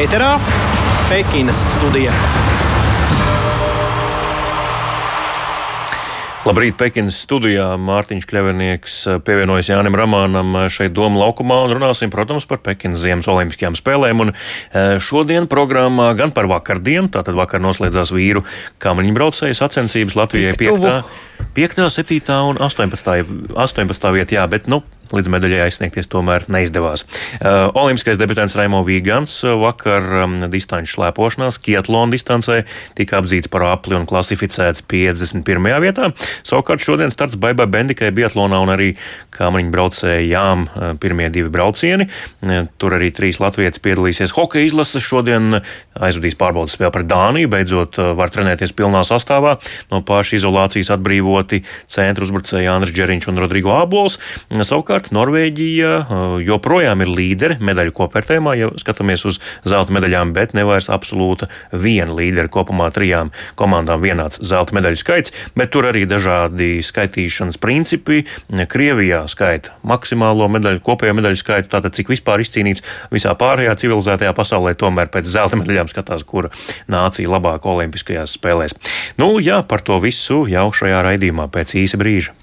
ēterā Pekinas studija. Labrīt, Pekinas studijā Mārtiņš Kļavinieks eh, pievienojas Jānim Ramānam eh, šeit Doma laukumā un runāsim, protams, par Pekinas Ziemas olimpiskajām spēlēm. Un eh, šodien programmā gan par vakardienu, tātad vakar noslēdzās vīru kamaniņu braucēju sacensības Latvijai 5, 5, 7 un 18, 18 vietā, jā, bet, nu, līdz medaļai aizsniegties tomēr neizdevās. Uh, Olimpiskais debitants Raimo Vīgans uh, vakar um, distanču slēpošanā Skietlona distancē tika apzīts par apli un klasificēts 51. vietā. Savukārt šodien starts Baibai Bendikai Biatlonā un arī kāmriņu braucējām uh, pirmie divi braucieni. Tur arī trīs latvieši piedalīsies hokeja izlases. Šodien aizvadīs pārbaudas spēli pret Dāniju, beidzot var trenēties pilnā sastāvā. No paša izolācijas atbrīvoti centru uzbrucēji Jānis Džeriņš un Rodrigo Ābols. Savukārt Savukārt Norvēģija uh, joprojām ir līderi medaļu kopvērtējumā, ja skatāmies uz zelta medaļām, bet ne vairs absolūta viena līdera kopumā trijām komandām vienāds zelta medaļu skaits, bet tur arī dažādi skaitīšanas principi. Krievijā skaita maksimālo medaļu, kopējo medaļu skaitu, tātad cik vispār izcīnīts visā pārējā civilizētajā pasaulē, tomēr pēc zelta medaļām skatās, kura nācija labāk olimpiskajās spēlēs. Nu, jā, par to visu jau šajā raidījumā pēc īsa brīža.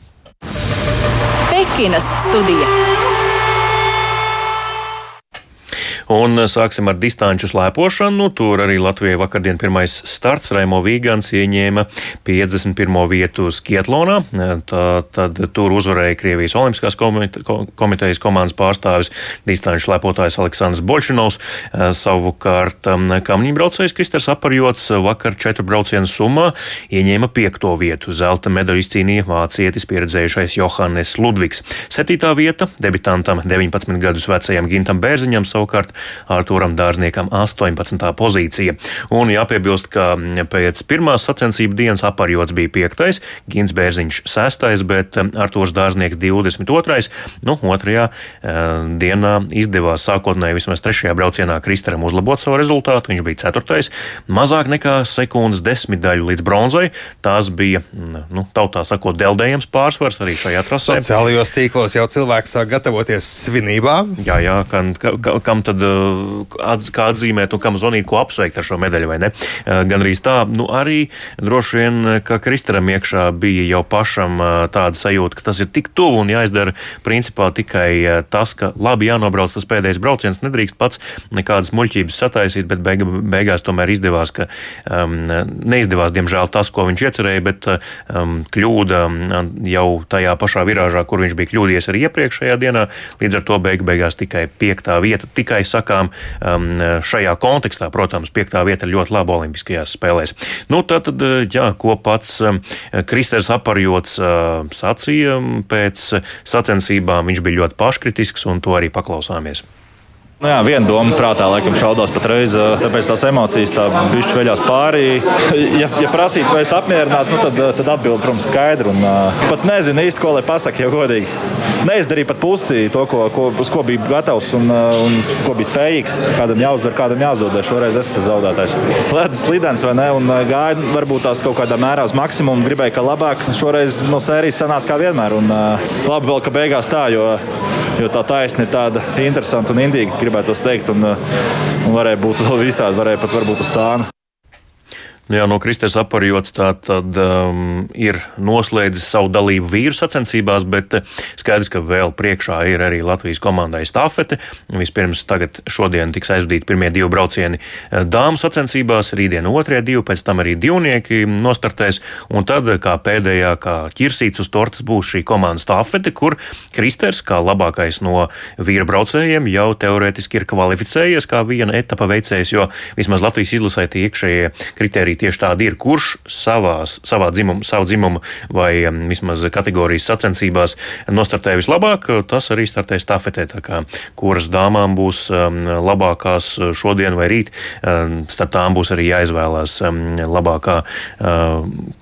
Pekinas studija. Un sāksim ar distanču slēpošanu. Tur arī Latvijai vakardien pirmais starts Raimo Vīgans ieņēma 51. vietu Skietlonā. Tā, tad tur uzvarēja Krievijas Olimpiskās komitejas komandas pārstāvis distanču slēpotājs Aleksandrs Bolšinovs. Savukārt kamņņbraucējs Kristers Aparjots vakar četru braucienu summā ieņēma piekto vietu. Zelta medaļu izcīnīja vācietis pieredzējušais Johannes Ludvigs. Septītā vieta debitantam 19 gadus vecajam Gintam Bērziņam savukārt Artūram Dārzniekam 18. pozīcija. Un jāpiebilst, ka pēc pirmās sacensību dienas aparjots bija 5. Gins Bērziņš 6. bet Artūrs Dārznieks 22. Nu, otrajā uh, dienā izdevās sākotnēji vismaz trešajā braucienā Kristaram uzlabot savu rezultātu. Viņš bija 4. mazāk nekā sekundes desmitdaļu līdz bronzai. Tās bija, nu, tautā sakot, deldējams pārsvars arī šajā trasē. Sociālajos tīklos jau cilvēks sāk gatavoties svinībām. Jā, jā, kam, kam tad atz, kā atzīmēt un kam zvanīt, ko apsveikt ar šo medaļu, vai ne? Gan arī tā, nu arī droši vien, ka Kristaram iekšā bija jau pašam tāda sajūta, ka tas ir tik tuvu un jāizdara principā tikai tas, ka labi jānobrauc tas pēdējais brauciens, nedrīkst pats nekādas muļķības sataisīt, bet beig, beigās tomēr izdevās, ka um, neizdevās, diemžēl, tas, ko viņš iecerēja, bet um, kļūda jau tajā pašā virāžā, kur viņš bija kļūdījies arī iepriekšējā dienā, līdz ar to beig beigās tikai piektā vieta, tikai sakām, um, šajā kontekstā, protams, piektā vieta ir ļoti laba Olimpiskajās spēlēs. Nu, tad, jā, ko pats um, Kristers Aparjots uh, sacīja pēc sacensībām, viņš bija ļoti paškritisks, un to arī paklausāmies. Nu jā, viena doma prātā laikam šaudās patreiz, tāpēc tās emocijas tā bišķi veļās pārī. Ja, ja prasītu, vai es apmierināts, nu tad, tad atbildi, protams, uh, pat nezinu īsti, ko lai pasakā, jau godīgi. Neizdarīju pat pusi to, ko, ko, uz ko biju gatavs un, un ko biju spējīgs. Kādam jāuzdara, kādam jāzaudē. Šoreiz es esmu zaudētājs. Ledus slidens vai ne, un gāju varbūt tās kaut kādā mērā uz maksimumu. Gribēju, ka labāk. Šoreiz no sērijas sanāca kā vienmēr. Un, uh, labi vēl, ka beigās tā, jo, jo tā taisna ir tāda interesanta un indīga gribētu teikt, un, un varēja būt vēl visādi, varēja pat varbūt uz sāna. Jā, no Kristers aparjots tā tad um, ir noslēdzis savu dalību vīru sacensībās, bet uh, skaidrs, ka vēl priekšā ir arī Latvijas komandai stafete. Vispirms tagad šodien tiks aizvadīti pirmie divi braucieni uh, dāmu sacensībās, rītdien otrie divi, pēc tam arī divnieki nostartēs, un tad uh, kā pēdējā, kā ķirsīts uz tortas būs šī komanda stafete, kur Kristers, kā labākais no vīra braucējiem, jau teorētiski ir kvalificējies kā viena etapa veicējs, jo vismaz Latvijas izlasē tie iekšējie kriteriji tieši tādi ir, kurš savās, savā dzimumu, savu dzimumu vai vismaz kategorijas sacensībās nostartē vislabāk, tas arī startē stafetē. Kā, kuras dāmām būs labākās šodien vai rīt, starp tām būs arī jāizvēlās labākā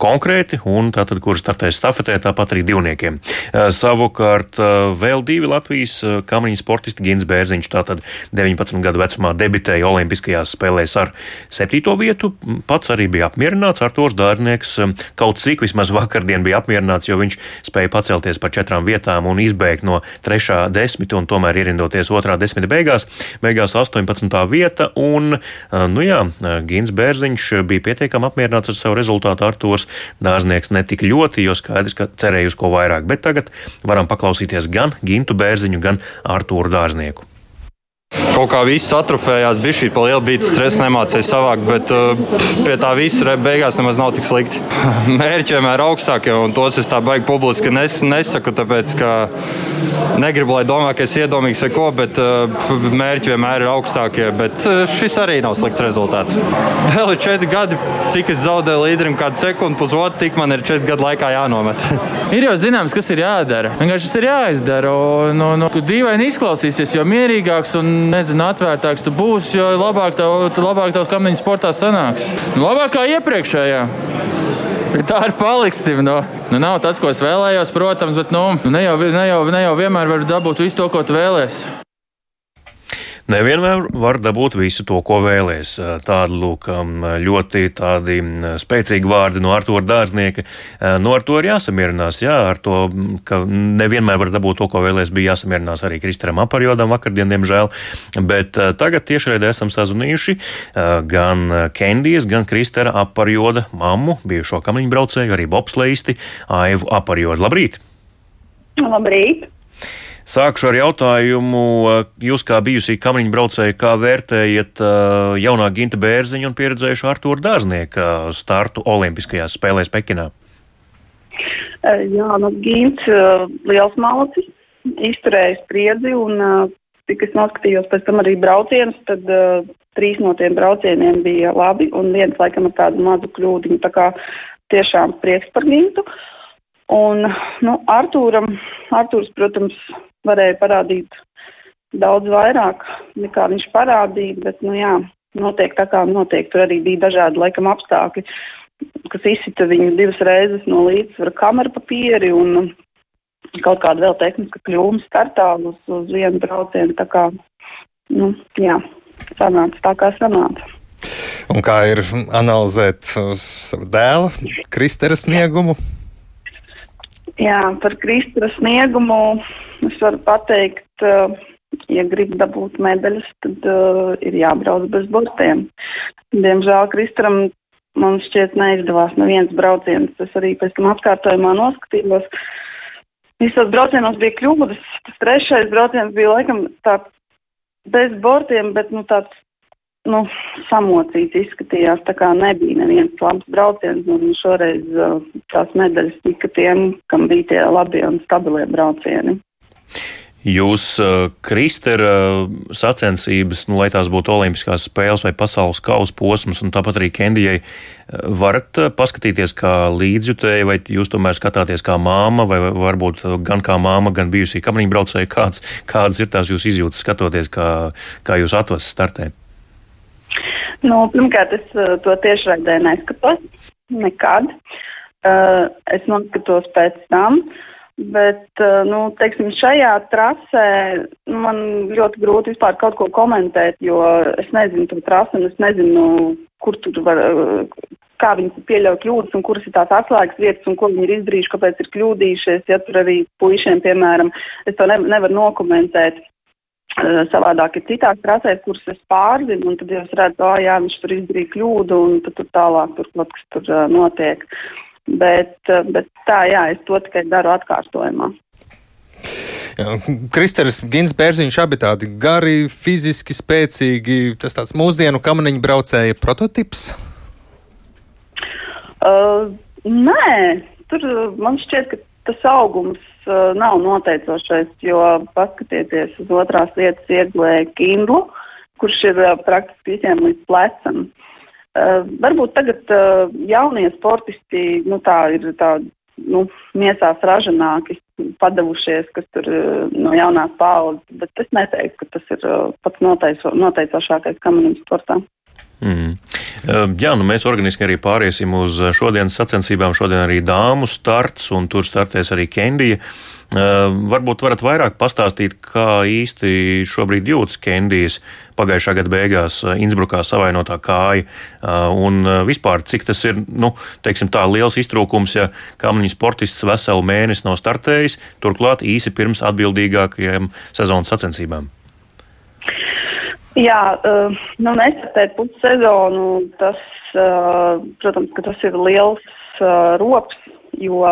konkrēti, un tātad, kuras startēs stafetē, tāpat arī divniekiem. Savukārt vēl divi Latvijas kamriņu sportisti Gins Bērziņš, tātad 19 gadu vecumā debitēja Olimpiskajās spēlēs ar septīto vietu, pats arī arī bija apmierināts. Artūrs Dārnieks kaut cik vismaz vakardien bija apmierināts, jo viņš spēja pacelties par četrām vietām un izbēgt no trešā desmita un tomēr ierindoties otrā desmita beigās. Beigās 18. vieta un, nu jā, Gins Bērziņš bija pietiekami apmierināts ar savu rezultātu. Artūrs Dārznieks netik ļoti, jo skaidrs, ka cerēja uz ko vairāk. Bet tagad varam paklausīties gan Gintu Bērziņu, gan Artūru Dārznieku. Kaut kā viss atrofējās, bija šī liela bīta, stresa nemācīja savākt, bet uh, pie tā visa beigās nemaz nav tik slikti. Mērķi vienmēr ir augstākie, un tos es tā baigi publiski nes, nesaku, tāpēc ka negribu, lai domā, ka es iedomīgs vai ko, bet uh, mērķi vienmēr ir augstākie. Bet uh, šis arī nav slikts rezultāts. Vēl ir četri gadi, cik es zaudēju līderim kādu sekundi, pusotru, tik man ir četri gadu laikā jānomet. ir jau zināms, kas ir jādara. Vienkārši tas ir jāizdara. Un, un, un, dīvaini izklausīsies, jo mierīgāks un nezinu, atvērtāks tu būsi, jo labāk tev, labāk tev kamiņu sportā sanāks. Nu, labāk kā iepriekšējā. Tā ir paliksim. Nu, nu, nav tas, ko es vēlējos, protams, bet nu, ne, jau, ne, jau, ne jau vienmēr var dabūt visu to, ko tu vēlēsies. Nevienmēr var dabūt visu to, ko vēlēs. Tādi lūk, ļoti tādi spēcīgi vārdi no Artura Dārznieka. No ar to ir jāsamierinās. Jā, ar to, ka nevienmēr var dabūt to, ko vēlēs, bija jāsamierinās arī Kristaram Aparjodam vakardien, diemžēl. Bet tagad tiešraidē esam sazunījuši gan Kendijas, gan Kristera Aparjoda mammu, bijušo kamiņu braucēju, arī bobsleisti Aivu Aparjodu. Labrīt! Labrīt! Sākšu ar jautājumu, jūs kā bijusī kamiņu braucēji, kā vērtējat jaunā Ginta Bērziņa un pieredzējušo Artūru Dārznieka startu Olimpiskajās spēlēs Pekinā? Jā, nu, Gints liels malacis, izturējis spriedzi un, cik es noskatījos pēc tam arī braucienus, tad trīs no tiem braucieniem bija labi un viens laikam ar tādu mazu kļūdiņu, tā kā tiešām prieks par Gintu. Un, nu, Artūram, Artūrs, protams, varēja parādīt daudz vairāk nekā viņš parādīja, bet, nu jā, notiek tā kā notiek. Tur arī bija dažādi laikam apstākļi, kas izsita viņu divas reizes no līdzsvara kamera papīri un kaut kāda vēl tehniska kļūma startā uz, uz vienu braucienu. Tā kā, nu, jā, sanāca tā kā sanāca. Un kā ir analizēt savu dēlu, Kristera sniegumu? Jā, par Kristera sniegumu Es varu pateikt, uh, ja grib dabūt medaļas, tad uh, ir jābrauc bez bortiem. Diemžēl Kristram man šķiet neizdevās neviens brauciens. Es arī pēc tam atkārtojumā noskatījos. Visos braucienos bija kļūdas. Tas trešais brauciens bija laikam tāds bez bortiem, bet nu tāds nu, samocīts izskatījās, tā kā nebija neviens labs brauciens, un šoreiz uh, tās medaļas tika tiem, kam bija tie labie un stabilie braucieni. Jūs, uh, Kristera, sacensības, nu, lai tās būtu Olimpiskās spēles vai pasaules kausa posms, un tāpat arī Kendijai, uh, varat uh, paskatīties kā līdzjutēji, vai jūs tomēr skatāties kā māma, vai varbūt gan kā māma, gan bijusī kamaniņu braucēja, kāds, kādas ir tās jūs izjūtas skatoties, kā, kā jūs atvases startē? Nu, pirmkārt, es to tiešraidē neskatos nekad. Uh, es noskatos pēc tam. Bet, eh, nu, teiksim, šajā trasē man ļoti grūti vispār kaut ko komentēt, jo es nezinu to trasi un es nezinu, kur tur var, eh, kā viņi pieļauj kļūdas un kuras ir tās atslēgas vietas un ko viņi ir izdarījuši, kāpēc ir kļūdījušies. Ja tur arī puišiem, piemēram, es to ne, nevaru nokomentēt. Eh, savādāk ir citās trasēs, kuras es pārzinu, un tad jau es redzu, ah, jā, viņš tur izdarīja kļūdu, un tad tur tālāk tur kaut kas tur uh, notiek. Uh, Bet, bet tā, jā, es to tikai daru atkārtojumā. Kristers Gins Bērziņš abi tādi gari, fiziski spēcīgi, tas tāds mūsdienu kamaniņu braucēja prototips? Uh, nē, tur man šķiet, ka tas augums uh, nav noteicošais, jo paskatieties uz otrās vietas ieguvēja Kindlu, kurš ir uh, praktiski visiem līdz plecam. Uh, varbūt tagad uh, jaunie sportisti, nu tā ir tā, nu, miesās ražanāki, padavušies, kas tur uh, no jaunās paudzes, bet es neteiktu, ka tas ir uh, pats noteico, noteicošākais kamanim sportā. Mm. Jā, nu mēs organiski arī pāriesim uz šodienas sacensībām. Šodien arī dāmu starts, un tur startēs arī Kendija. Varbūt varat vairāk pastāstīt, kā īsti šobrīd jūtas Kendijas pagājušā gada beigās Innsbrukā savainotā kāja, un vispār cik tas ir, nu, teiksim tā, liels iztrūkums, ja kamniņu sportists veselu mēnesi nav startējis, turklāt īsi pirms atbildīgākajiem sezonas sacensībām. Jā, uh, nu, nestartēt pussezonu, tas, uh, protams, ka tas ir liels uh, rops, jo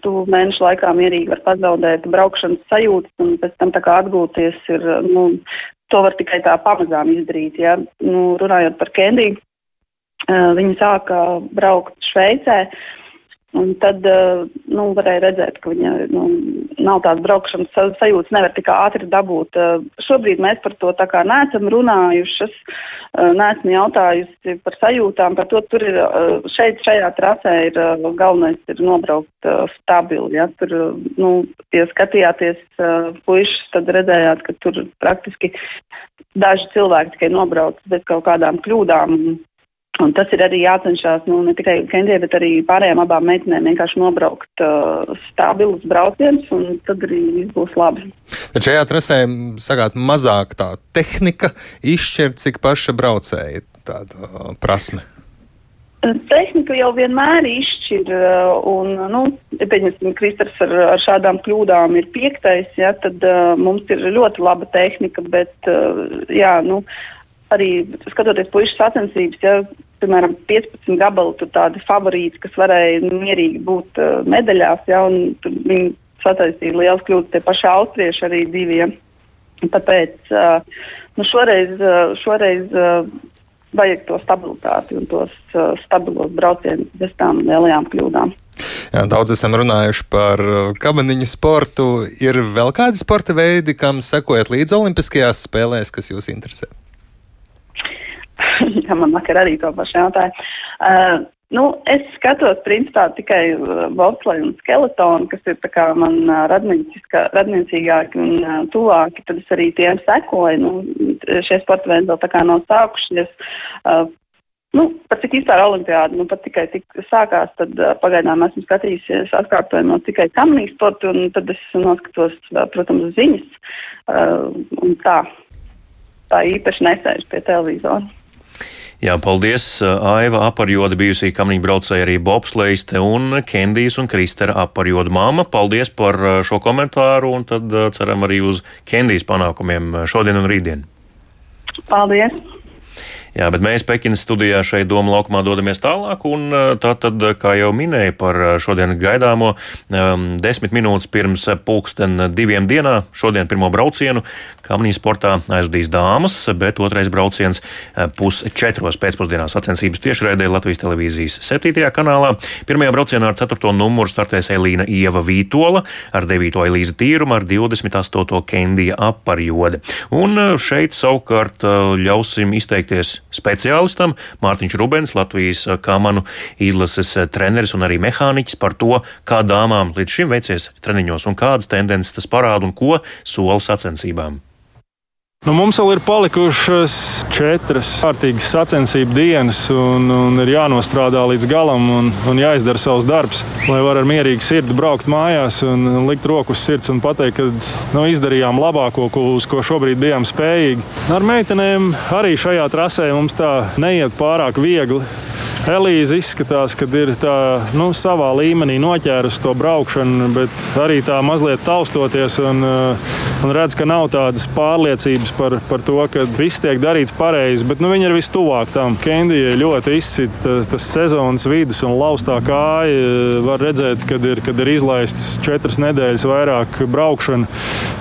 tu mēnešu laikā mierīgi var pazaudēt braukšanas sajūtas un pēc tam tā kā atgūties ir, nu, to var tikai tā pamazām izdarīt, ja. Nu, runājot par Kendiju, viņi sāka braukt Šveicē. Uh, Un tad eh, nu, varēja redzēt, ka viņa nu, nav tādas braukšanas sajūtas, nevar tik ātri dabūt. Eh, šobrīd mēs par to tā kā neesam runājušas, eh, neesmu jautājusi par sajūtām, par to tur ir, šeit, šajā trasē ir galvenais ir nobraukt stabili. Ja? Tur, nu, ja skatījāties puišus, tad redzējāt, ka tur praktiski daži cilvēki tikai nobrauc bez kaut kādām kļūdām. Un tas ir arī jācenšas nu, ne tikai Kendijai, bet arī pārējām abām meitenēm vienkārši nobraukt uh, stabilus braucienus, un tad arī viss būs labi. Tad šajā trasē sagāt mazāk tā tehnika izšķir, cik paša braucēja tāda uh, prasme. Tehnika jau vienmēr izšķir, uh, un, nu, pieņemsim, Kristers ar, ar šādām kļūdām ir piektais, ja, tad uh, mums ir ļoti laba tehnika, bet, uh, jā, nu, uh, arī skatoties puikas sacensības, ja, piemēram, 15 gabali tur tādi favorīti, kas varēja mierīgi būt uh, medaļās, ja, un viņi sataisīja liels kļūdas, tie paši austrieši arī diviem. Tāpēc uh, nu šoreiz, uh, šoreiz uh, vajag to stabilitāti un tos uh, stabilos braucienus bez tām lielajām kļūdām. Jā, daudz esam runājuši par kabaniņu sportu. Ir vēl kādi sporta veidi, kam sekojat līdz Olimpiskajās spēlēs, kas jūs interesē? Jā, man vakar arī to pašu jautāja. Uh, Nu, es skatos, principā, tikai uh, bobsleju un skeletonu, kas ir tā kā man uh, radniecīgāki un uh, tuvāki, tad es arī tiem sekoju. Nu, šie sporta veidi vēl tā kā nav sākušies. Uh, nu, pat cik vispār olimpiāda, nu, pat tikai tik sākās, tad uh, pagaidām esmu skatījusies atkārtojumā tikai kamnīgu sportu, un tad es noskatos, protams, ziņas, uh, un tā, tā īpaši nesēžu pie televizora. Jā, paldies. Aiva aparjoda bijusī kamniņu braucēja arī bobsleiste un Kendijas un Kristera aparjoda māma. Paldies par šo komentāru un tad ceram arī uz Kendijas panākumiem šodien un rītdien. Paldies! Jā, bet mēs Pekinas studijā šeit Doma laukumā dodamies tālāk, un tā tad, kā jau minēju par šodien gaidāmo, desmit minūtes pirms pulksten diviem dienā, šodien pirmo braucienu Kamnijas sportā aizvadīs dāmas, bet otrais brauciens pusčetros pēcpusdienā sacensības tiešraidē Latvijas televīzijas septītajā kanālā. Pirmajā braucienā ar ceturto numuru startēs Elīna Ieva Vītola, ar devīto Elīza Tīrumu, ar 28. Kendija Aparjode. Un šeit savukārt ļausim izteikties speciālistam Mārtiņš Rubens, Latvijas kamanu izlases treneris un arī mehāniķis par to, kā dāmām līdz šim veicies treniņos un kādas tendences tas parāda un ko sola sacensībām. Nu, mums vēl ir palikušas četras kārtīgas sacensību dienas, un, un ir jānostrādā līdz galam un, un jāizdara savs darbs, lai varētu ar mierīgu sirdi braukt mājās un, likt roku uz sirds un pateikt, ka nu, izdarījām labāko, ko, uz ko šobrīd bijām spējīgi. Ar meitenēm arī šajā trasē mums tā neiet pārāk viegli. Elīze izskatās, ka ir tā, nu, savā līmenī noķērusi to braukšanu, bet arī tā mazliet taustoties un, uh, un redz, ka nav tādas pārliecības par, par to, ka viss tiek darīts pareizi. Bet nu, viņi ir vistuvāk tam. Kendijai ļoti izsita tas sezonas vidus un laustā kāja. Var redzēt, kad ir, kad ir izlaists četras nedēļas vairāk braukšana.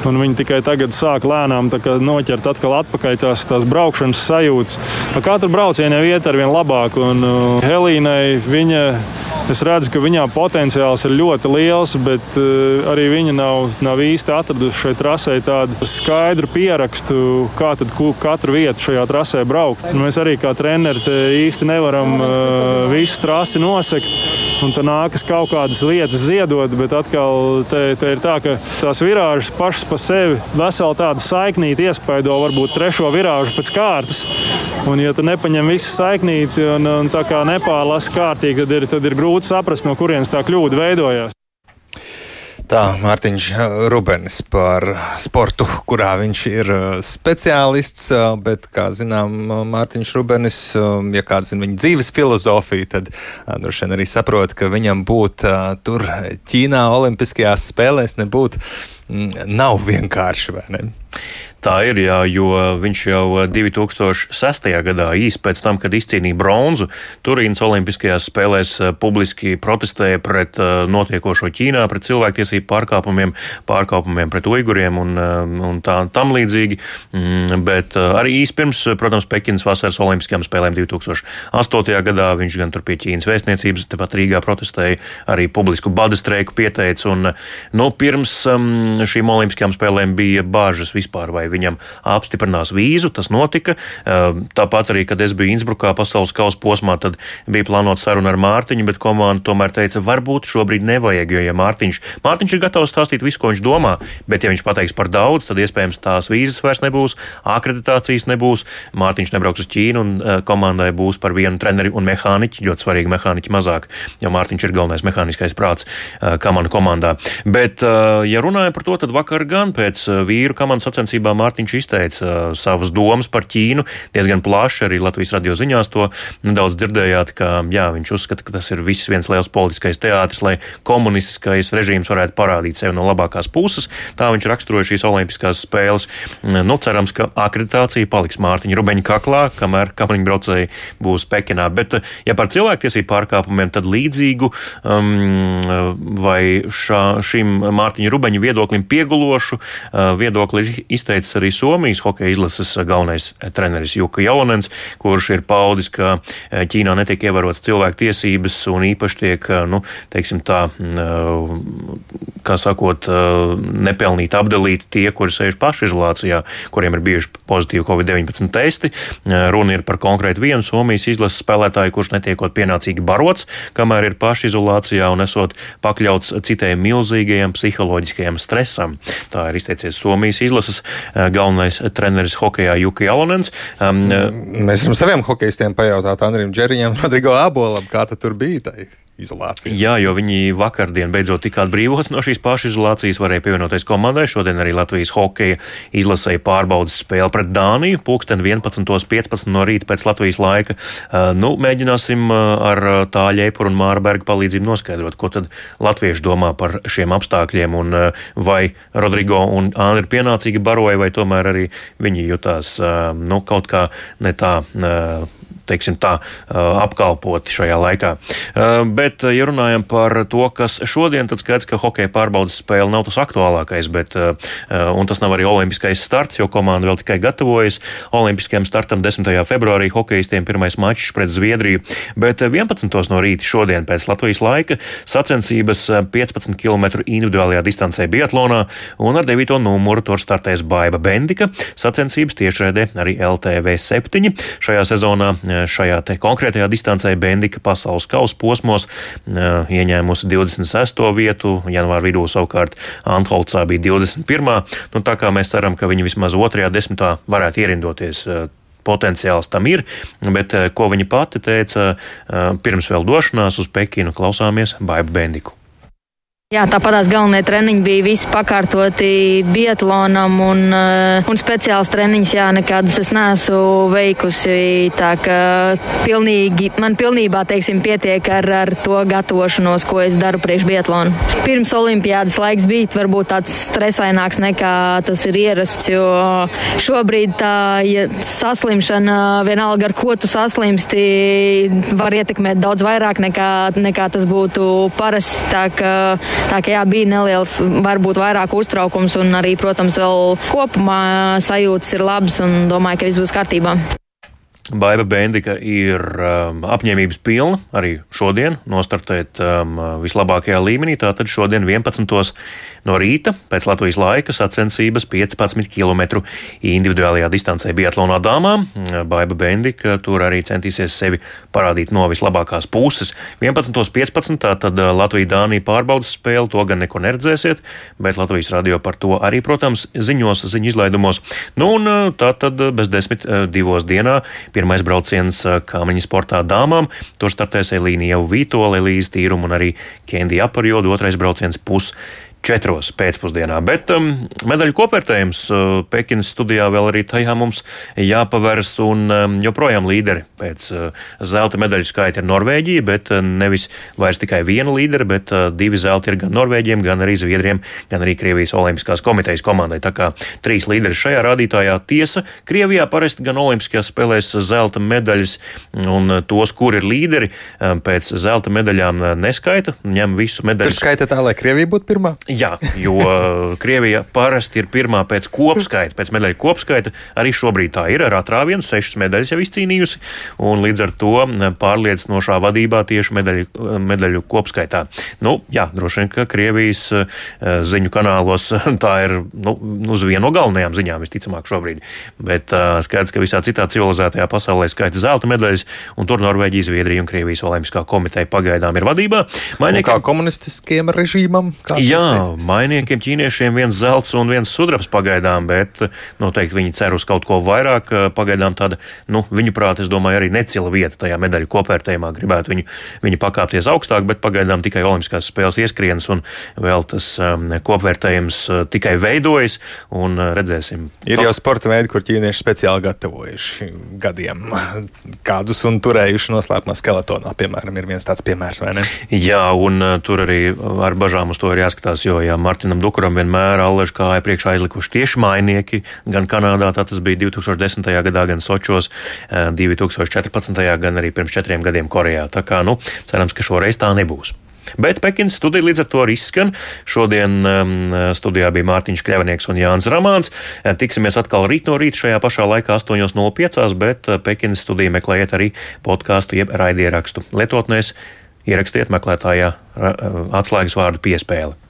Un viņi tikai tagad sāk lēnām noķert atkal atpakaļ tās, tās braukšanas sajūtas. Ar katru braucienu iet ar vien labāk. Un, Helīnai viņa Es redzu, ka viņā potenciāls ir ļoti liels, bet uh, arī viņa nav, nav īsti atradusi šai trasē tādu skaidru pierakstu, kā tad katru vietu šajā trasē braukt. Un mēs arī kā treneri īsti nevaram uh, visu trasi nosekt. Un tur nākas kaut kādas lietas ziedot, bet atkal te, te ir tā, ka tās virāžas pašas pa sevi veseli tādu saiknīti iespaido varbūt trešo virāžu pēc kārtas. Un, ja tu nepaņem visu saiknīti un, un tā kā nepārlasi kārtīgi, tad ir, tad ir grūti saprast, no kurienes tā kļūda veidojās. Tā Mārtiņš Rubenis par sportu, kurā viņš ir speciālists, bet, kā zinām, Mārtiņš Rubenis, ja kāds zina viņa dzīves filozofiju, tad droši vien arī saprot, ka viņam būt tur Ķīnā Olimpiskajās spēlēs nebūt nav vienkārši, vai ne? Tā ir, jā, jo viņš jau 2006. gadā, īsi pēc tam, kad izcīnīja bronzu, Turīnas Olimpiskajās spēlēs eh, publiski protestēja pret eh, notiekošo Ķīnā, pret cilvēktiesību pārkāpumiem, pārkāpumiem pret uiguriem un, eh, un tā tam līdzīgi. Mm, bet arī īsi pirms, protams, Pekinas vasaras Olimpiskajām spēlēm 2008. gadā viņš gan tur pie Ķīnas vēstniecības, tepat Rīgā protestēja, arī publisku bada streiku pieteica. Un, nu, pirms um, šīm Olimpiskajām spēlēm bija bāžas vispār vai viņam apstiprinās vīzu. Tas notika. Ehm, tāpat arī, kad es biju Innsbrukā pasaules kausa posmā, tad bija plānota saruna ar Mārtiņu, bet komanda tomēr teica, varbūt šobrīd nevajag, jo ja Mārtiņš, Mārtiņš ir gatavs stāstīt visu, ko viņš domā, bet ja viņš pateiks par daudz, tad iespējams tās vīzas vairs nebūs, akreditācijas nebūs, Mārtiņš nebrauks uz Ķīnu un eh, komandai būs par vienu treneri un mehāniķi, ļoti svarīgi mehāniķi mazāk, jo Mārtiņš ir galvenais mehāniskais prāts eh, kamanu komandā. Bet, eh, ja runājam par to, tad vakar gan pēc vīru komandas sacensībām Mārtiņš izteica uh, savas domas par Ķīnu diezgan plaši. Arī Latvijas radio ziņās to nedaudz dzirdējāt, ka jā, viņš uzskata, ka tas ir viss viens liels politiskais teātris, lai komunistiskais režīms varētu parādīt sevi no labākās puses. Tā viņš raksturoja šīs olimpiskās spēles. Nu, cerams, ka akreditācija paliks Mārtiņa Rubeņa kaklā, kamēr kapeliņbraucēji būs Pekinā. Bet, uh, ja par cilvēktiesību pārkāpumiem, tad līdzīgu um, vai šā, šim Mārtiņa Rubeņa viedoklim piegulošu uh, viedokli izteica teicis arī Somijas hokeja izlases galvenais treneris Juka Jaunens, kurš ir paudis, ka e, Ķīnā netiek ievērotas cilvēku tiesības un īpaši tiek, nu, teiksim tā, e, kā sakot, nepelnīti apdalīti tie, kuri sēž pašizolācijā, kuriem ir bijuši pozitīvi Covid-19 testi. Runa ir par konkrēti vienu Somijas izlases spēlētāju, kurš netiekot pienācīgi barots, kamēr ir pašizolācijā un esot pakļauts citējiem milzīgajam psiholoģiskajam stresam. Tā ir izteicies Somijas izlases Eh, galvenais treneris hokeja Juka Jalonens. Um, Mēs varam saviem hokeistiem pajautāt, Andrim Džerijam, Rodrigo Abolam, kā tur bija. Tai? Izolācija. Jā, jo viņi vakardien beidzot tika atbrīvoti no šīs pašizolācijas, varēja pievienoties komandai. Šodien arī Latvijas hokeja izlasēja pārbaudas spēli pret Dāniju. Pūksteni 11.15 no rīta pēc Latvijas laika. Uh, nu, mēģināsim uh, ar tā ļēpuru un Māra Berga palīdzību noskaidrot, ko tad latvieši domā par šiem apstākļiem un vai Rodrigo un Āna ir pienācīgi baroja, vai tomēr arī viņi jutās nu, kaut kā ne tā teiksim, tā, apkalpoti šajā laikā. Bet, ja runājam par to, kas šodien, tad skaidrs, ka hokeja pārbaudas spēle nav tas aktuālākais, bet, un tas nav arī olimpiskais starts, jo komanda vēl tikai gatavojas olimpiskajam startam 10. februārī hokeistiem pirmais mačs pret Zviedriju, bet 11. no rīta šodien pēc Latvijas laika sacensības 15 km individuālajā distancē Biatlonā, un ar 9. numuru tur startēs Baiba Bendika. Sacensības tiešraidē arī LTV 7. Šajā sezonā šajā konkrētajā distancē Bendika pasaules kausa posmos ieņēmusi 26. vietu, janvāra vidū savukārt Antholcā bija 21. Nu, tā kā mēs ceram, ka viņi vismaz otrajā desmitā varētu ierindoties potenciāls tam ir, bet ko viņa pati teica pirms vēl došanās uz Pekinu, klausāmies Baibu Bendiku. Jā, tāpatās galvenie treniņi bija visi pakārtoti biatlonam un, eh, un speciāls treniņš, jā, nekādus es neesmu veikusi. Tā ka pilnīgi, man pilnībā, teiksim, pietiek ar, ar to gatavošanos, ko es daru priekš biatlonu. Pirms olimpiādas laiks bija varbūt tāds stresaināks nekā tas ir ierasts, jo šobrīd tā ja saslimšana, vienalga ar ko tu saslimsti, var ietekmēt daudz vairāk nekā, nekā tas būtu parasti. Tā, ka, Tā kā jā, bija neliels, varbūt vairāk uztraukums un arī, protams, vēl kopumā sajūtas ir labas un domāju, ka viss būs kārtībā. Baiva Bendika ir um, apņēmības pilna arī šodien nostartēt um, vislabākajā līmenī. Tātad šodien 11. no rīta pēc Latvijas laika sacensības 15 km individuālajā distancē Biatlonā dāmām. Baiva Bendika tur arī centīsies sevi parādīt no vislabākās puses. 11.15. tad uh, Latvija-Dānija pārbaudas spēle, to gan neko neredzēsiet, bet Latvijas radio par to arī, protams, ziņos, ziņu izlaidumos. Nu, un uh, tā tad bez desmit uh, divos dienā Pirmais brauciens kāmiņu sportā dāmām. Tur startēs Elīna jau Vītola, Elīze Tīruma un arī Kendija Aparjoda. Otrais brauciens pus četros pēcpusdienā. Bet um, medaļu kopvērtējums uh, Pekinas studijā vēl arī tajā mums jāpavērs, un um, joprojām līderi pēc uh, zelta medaļu skaita ir Norvēģija, bet uh, nevis vairs tikai viena līdera, bet uh, divi zelti ir gan Norvēģiem, gan arī Zviedriem, gan arī Krievijas Olimpiskās komitejas komandai. Tā kā trīs līderi šajā rādītājā tiesa. Krievijā parasti gan Olimpiskajās spēlēs zelta medaļas, un uh, tos, kur ir līderi, um, pēc zelta medaļām uh, neskaita, ņem visu medaļu. Tur skaita tā, lai Krievija būtu pirmā? Jā, jo Krievija parasti ir pirmā pēc kopskaita, pēc medaļu kopskaita. Arī šobrīd tā ir ar atrāvienu, sešas medaļas jau izcīnījusi, un līdz ar to pārliecinošā vadībā tieši medaļu, medaļu kopskaitā. Nu, jā, droši vien, ka Krievijas eh, ziņu kanālos tā ir nu, uz vienu no galvenajām ziņām visticamāk šobrīd. Bet skaidrs, ka visā citā civilizētajā pasaulē skaita zelta medaļas, un tur Norvēģija, Zviedrija un Krievijas Olimpiskā komiteja pagaidām ir vadībā. Mainiekiem... Kā komunistiskiem režīmam? Jā, mainiekiem, ķīniešiem viens zelts un viens sudrabs pagaidām, bet noteikti viņi cer uz kaut ko vairāk. Pagaidām tāda, nu, viņu prāt, es domāju, arī necila vieta tajā medaļu kopvērtējumā. Gribētu viņu, viņu pakāpties augstāk, bet pagaidām tikai Olimpiskās spēles ieskrienas un vēl tas um, kopvērtējums uh, tikai veidojas un redzēsim. Ir jau sporta veidi, kur ķīnieši speciāli gatavojuši gadiem kādus un turējuši noslēpumā skeletonā, piemēram, ir viens tāds piemērs, vai ne? Jā, un tur arī ar bažām uz to ir jāskatās, jo ja Martinam Dukuram vienmēr allaž kāja priekšā aizlikuši tieši mainieki, gan Kanādā, tā tas bija 2010. gadā, gan Sočos 2014. Eh, gan arī pirms četriem gadiem Korejā. Tā kā, nu, cerams, ka šoreiz tā nebūs. Bet Pekinas studija līdz ar to arī izskan. Šodien um, studijā bija Mārtiņš Kļavnieks un Jānis Ramāns. Eh, tiksimies atkal rīt no rīta šajā pašā laikā 8.05, bet eh, Pekinas studiju meklējiet arī podkāstu jeb raidierakstu lietotnēs. Ierakstiet meklētājā atslēgas vārdu piespēli.